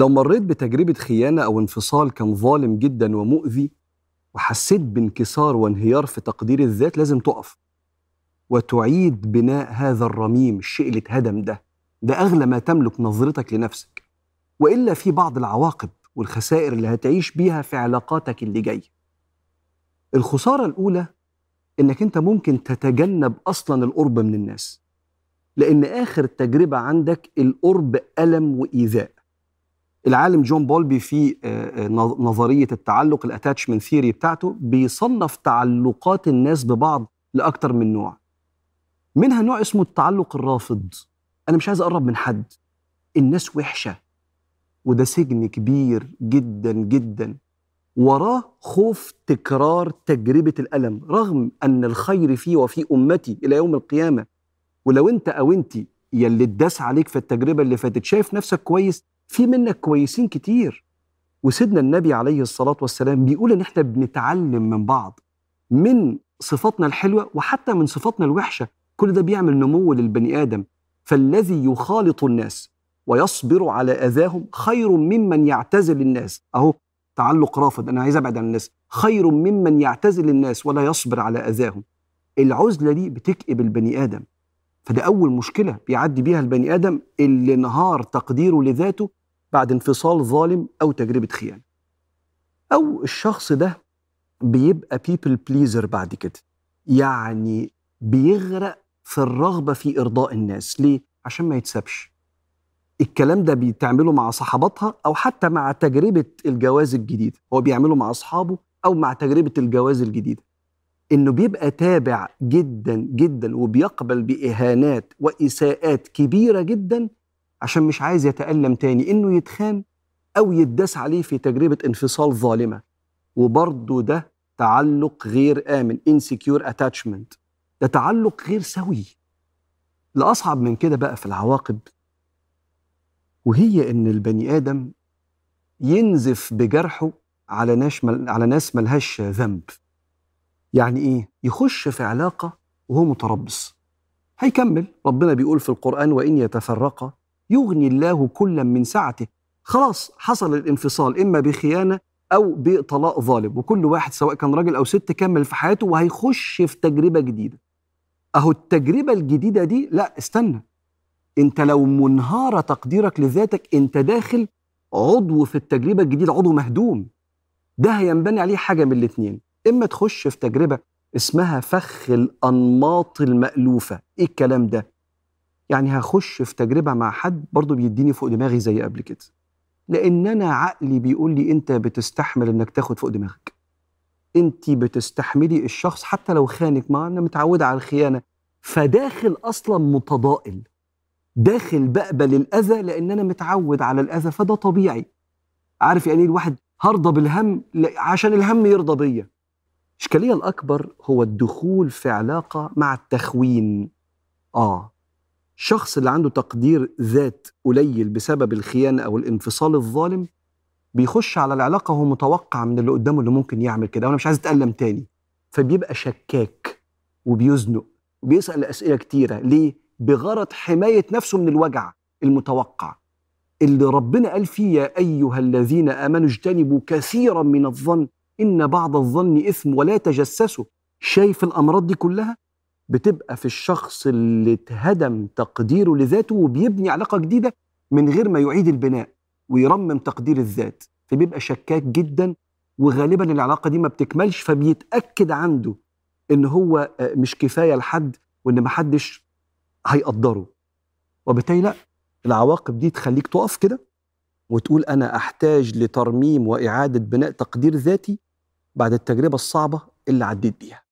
لو مريت بتجربة خيانة أو انفصال كان ظالم جدا ومؤذي وحسيت بانكسار وانهيار في تقدير الذات لازم تقف وتعيد بناء هذا الرميم الشيء اللي اتهدم ده. ده أغلى ما تملك نظرتك لنفسك. وإلا في بعض العواقب والخسائر اللي هتعيش بيها في علاقاتك اللي جاية. الخسارة الأولى إنك أنت ممكن تتجنب أصلا القرب من الناس لأن آخر تجربة عندك القرب ألم وإيذاء. العالم جون بولبي في آه، آه، نظرية التعلق ال attachment theory بتاعته بيصنف تعلقات الناس ببعض لأكتر من نوع. منها نوع اسمه التعلق الرافض. أنا مش عايز أقرب من حد. الناس وحشة. وده سجن كبير جدا جدا. وراه خوف تكرار تجربة الألم رغم أن الخير فيه وفي أمتي إلى يوم القيامة. ولو أنت أو أنت يلي اتداس عليك في التجربة اللي فاتت شايف نفسك كويس في منك كويسين كتير. وسيدنا النبي عليه الصلاة والسلام بيقول إن إحنا بنتعلم من بعض من صفاتنا الحلوة وحتى من صفاتنا الوحشة. كل ده بيعمل نمو للبني آدم. فالذي يخالط الناس ويصبر على أذاهم خير ممن يعتزل الناس. أهو تعلق رافض أنا عايز أبعد عن الناس. خير ممن يعتزل الناس ولا يصبر على أذاهم. العزلة دي بتكئب البني آدم. فده أول مشكلة بيعدي بيها البني آدم اللي انهار تقديره لذاته بعد انفصال ظالم أو تجربة خيانة. أو الشخص ده بيبقى بيبل بليزر بعد كده. يعني بيغرق في الرغبة في إرضاء الناس. ليه؟ عشان ما يتسابش. الكلام ده بتعمله مع صحباتها أو حتى مع تجربة الجواز الجديد. هو بيعمله مع أصحابه أو مع تجربة الجواز الجديدة إنه بيبقى تابع جدا جدا وبيقبل بإهانات وإساءات كبيرة جدا عشان مش عايز يتألم تاني إنه يتخان أو يداس عليه في تجربة انفصال ظالمة. وبرضه ده تعلق غير آمن insecure attachment. ده تعلق غير سوي. الأصعب من كده بقى في العواقب وهي إن البني آدم ينزف بجرحه على ناس. على ناس ملهاش ذنب. يعني إيه؟ يخش في علاقة وهو متربص. هيكمل. ربنا بيقول في القرآن وإن يتفرقا يغني الله كلا من سعته. خلاص حصل الانفصال إما بخيانة أو بطلاق ظالم. وكل واحد سواء كان راجل أو ست كمل في حياته وهيخش في تجربة جديدة. أهو التجربة الجديدة دي لا استنى. أنت لو منهار تقديرك لذاتك أنت داخل عضو في التجربة الجديدة عضو مهدوم. ده هينبني عليه حاجة من الاثنين إما تخش في تجربة اسمها فخ الأنماط المألوفة. إيه الكلام ده؟ يعني هخش في تجربة مع حد برضه بيديني فوق دماغي زي قبل كده. لأن أنا عقلي بيقول لي أنت بتستحمل إنك تاخد فوق دماغك. أنت بتستحملي الشخص حتى لو خانك ما أنا متعودة على الخيانة. فداخل أصلا متضائل داخل بقبل الاذى لأن أنا متعود على الأذى فده طبيعي. عارف يعني الواحد هرضى بالهم؟ عشان الهم يرضى بيا. الاشكاليه الأكبر هو الدخول في علاقة مع التخوين. آه. الشخص اللي عنده تقدير ذات قليل بسبب الخيانة أو الانفصال الظالم بيخش على العلاقة وهو متوقع من اللي قدامه اللي ممكن يعمل كده وأنا مش عايز أتألم تاني. فبيبقى شكاك وبيزنق وبيسأل أسئلة كتيرة. ليه؟ بغرض حماية نفسه من الوجع المتوقع. اللي ربنا قال فيه يا أيها الذين آمنوا اجتنبوا كثيرا من الظن إن بعض الظن إثم ولا تجسسوا. شايف الأمراض دي كلها؟ بتبقى في الشخص اللي اتهدم تقديره لذاته وبيبني علاقة جديدة من غير ما يعيد البناء ويرمم تقدير الذات فبيبقى شكاك جدا وغالبا العلاقة دي ما بتكملش فبيتأكد عنده إن هو آه، مش كفاية لحد وإن محدش هيقدره. وبالتالي لا العواقب دي تخليك تقف كده وتقول أنا أحتاج لترميم وإعادة بناء تقدير ذاتي بعد التجربة الصعبة اللي عديت بيها.